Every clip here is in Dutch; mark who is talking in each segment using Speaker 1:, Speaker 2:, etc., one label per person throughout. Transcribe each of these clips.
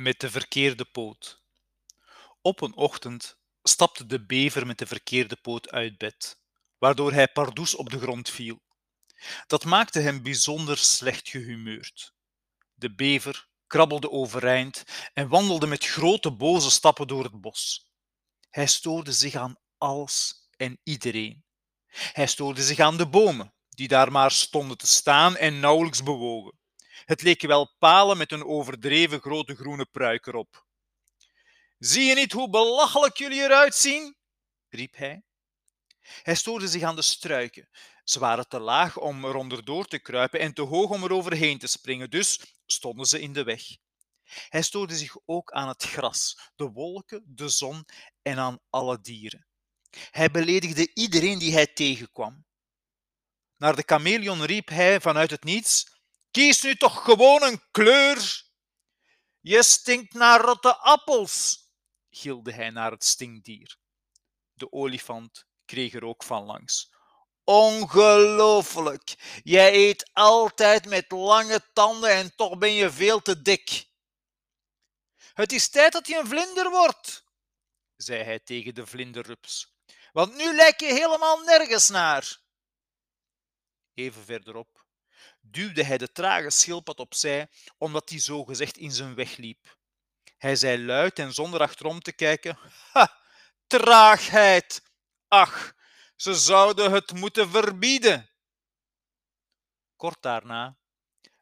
Speaker 1: met de verkeerde poot. Op een ochtend stapte de bever met de verkeerde poot uit bed, waardoor hij pardoes op de grond viel. Dat maakte hem bijzonder slecht gehumeurd. De bever krabbelde overeind en wandelde met grote boze stappen door het bos. Hij stoorde zich aan alles en iedereen. Hij stoorde zich aan de bomen, die daar maar stonden te staan en nauwelijks bewogen. Het leken wel palen met een overdreven grote groene pruik erop. Zie je niet hoe belachelijk jullie eruit zien? riep hij. Hij stoorde zich aan de struiken. Ze waren te laag om eronder door te kruipen en te hoog om er overheen te springen, dus stonden ze in de weg. Hij stoorde zich ook aan het gras, de wolken, de zon en aan alle dieren. Hij beledigde iedereen die hij tegenkwam. Naar de chameleon riep hij vanuit het niets: Kies nu toch gewoon een kleur. Je stinkt naar rotte appels, gilde hij naar het stinkdier. De olifant kreeg er ook van langs. Ongelooflijk! Jij eet altijd met lange tanden en toch ben je veel te dik. Het is tijd dat je een vlinder wordt, zei hij tegen de vlinderrups, want nu lijk je helemaal nergens naar. Even verderop duwde hij de trage schildpad opzij, omdat die zogezegd in zijn weg liep. Hij zei luid en zonder achterom te kijken: Ha, traagheid! Ach, ze zouden het moeten verbieden. Kort daarna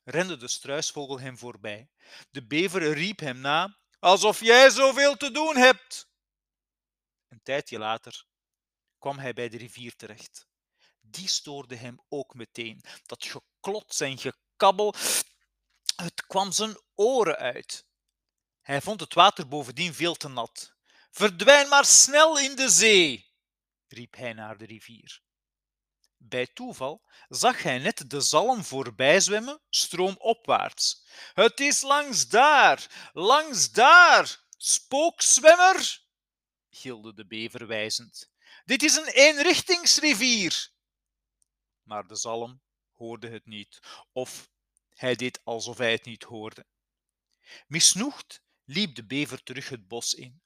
Speaker 1: rende de struisvogel hem voorbij. De bever riep hem na, alsof jij zoveel te doen hebt. Een tijdje later kwam hij bij de rivier terecht. Die stoorde hem ook meteen. Dat geklots en gekabbel, het kwam zijn oren uit. Hij vond het water bovendien veel te nat. Verdwijn maar snel in de zee, riep hij naar de rivier. Bij toeval zag hij net de zalm voorbij zwemmen, stroomopwaarts. Het is langs daar, langs daar, spookswemmer, gilde de bever wijzend. Dit is een eenrichtingsrivier. Maar de zalm hoorde het niet, of hij deed alsof hij het niet hoorde. Misnoegd liep de bever terug het bos in.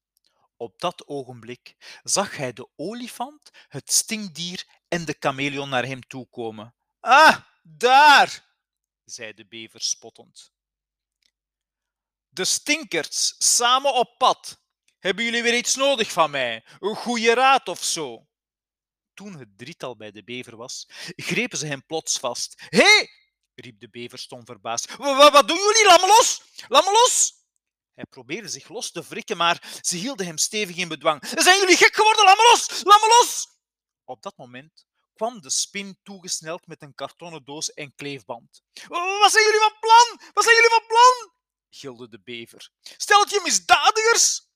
Speaker 1: Op dat ogenblik zag hij de olifant, het stinkdier en de chameleon naar hem toe komen. Ah, daar! zei de bever spottend. De stinkers, samen op pad. Hebben jullie weer iets nodig van mij? Een goede raad of zo? Toen het drietal bij de bever was, grepen ze hem plots vast. Hé! Riep de bever stom verbaasd. Wat doen jullie? Laat me los! Laat me los! Hij probeerde zich los te wrikken, maar ze hielden hem stevig in bedwang. Zijn jullie gek geworden? Laat me los! Laat me los! Op dat moment kwam de spin toegesneld met een kartonnen doos en kleefband. Wat zijn jullie van plan? Wat zijn jullie van plan? gilde de bever. Steltje misdadigers!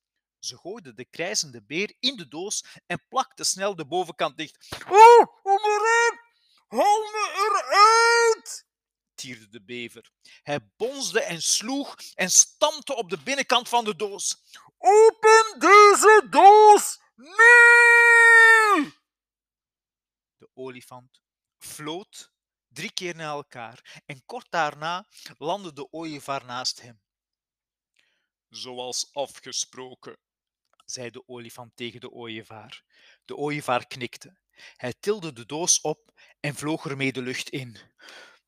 Speaker 1: Ze gooide de krijzende beer in de doos en plakte snel de bovenkant dicht. Oh maar Haal me eruit! tierde de bever. Hij bonsde en sloeg en stampte op de binnenkant van de doos. Open deze doos! Nu! De olifant floot drie keer naar elkaar en kort daarna landde de ooievaar naast hem. Zoals afgesproken, zei de olifant tegen de ooievaar. De ooievaar knikte. Hij tilde de doos op en vloog ermee de lucht in.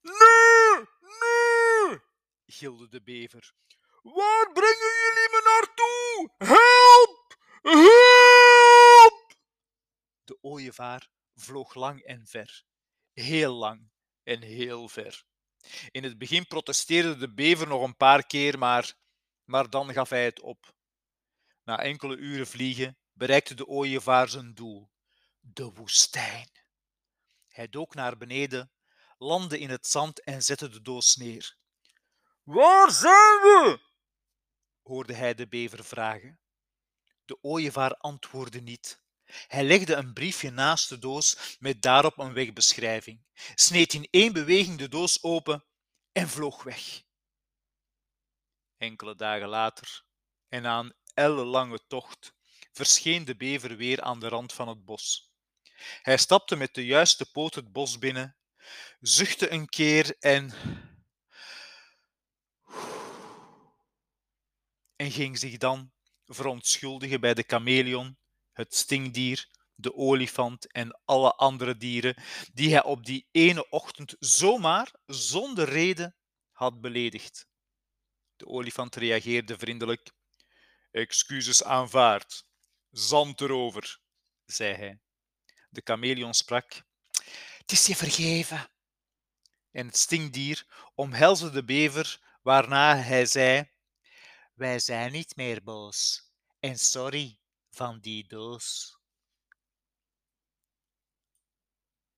Speaker 1: Nee, nee, gilde de bever. Waar brengen jullie me naartoe? Help! Help! De ooievaar vloog lang en ver. Heel lang en heel ver. In het begin protesteerde de bever nog een paar keer, maar, maar dan gaf hij het op. Na enkele uren vliegen bereikte de ooievaar zijn doel, de woestijn. Hij dook naar beneden, landde in het zand en zette de doos neer. Waar zijn we? hoorde hij de bever vragen. De ooievaar antwoordde niet. Hij legde een briefje naast de doos met daarop een wegbeschrijving, sneed in één beweging de doos open en vloog weg. Enkele dagen later, en een ellenlange tocht, verscheen de bever weer aan de rand van het bos. Hij stapte met de juiste poot het bos binnen, zuchtte een keer en en ging zich dan verontschuldigen bij de chameleon, het stinkdier, de olifant en alle andere dieren die hij op die ene ochtend zomaar, zonder reden, had beledigd. De olifant reageerde vriendelijk. Excuses aanvaard. Zand erover, zei hij. De chameleon sprak. Het is je vergeven. En het stinkdier omhelsde de bever, waarna hij zei: Wij zijn niet meer boos. En sorry van die doos.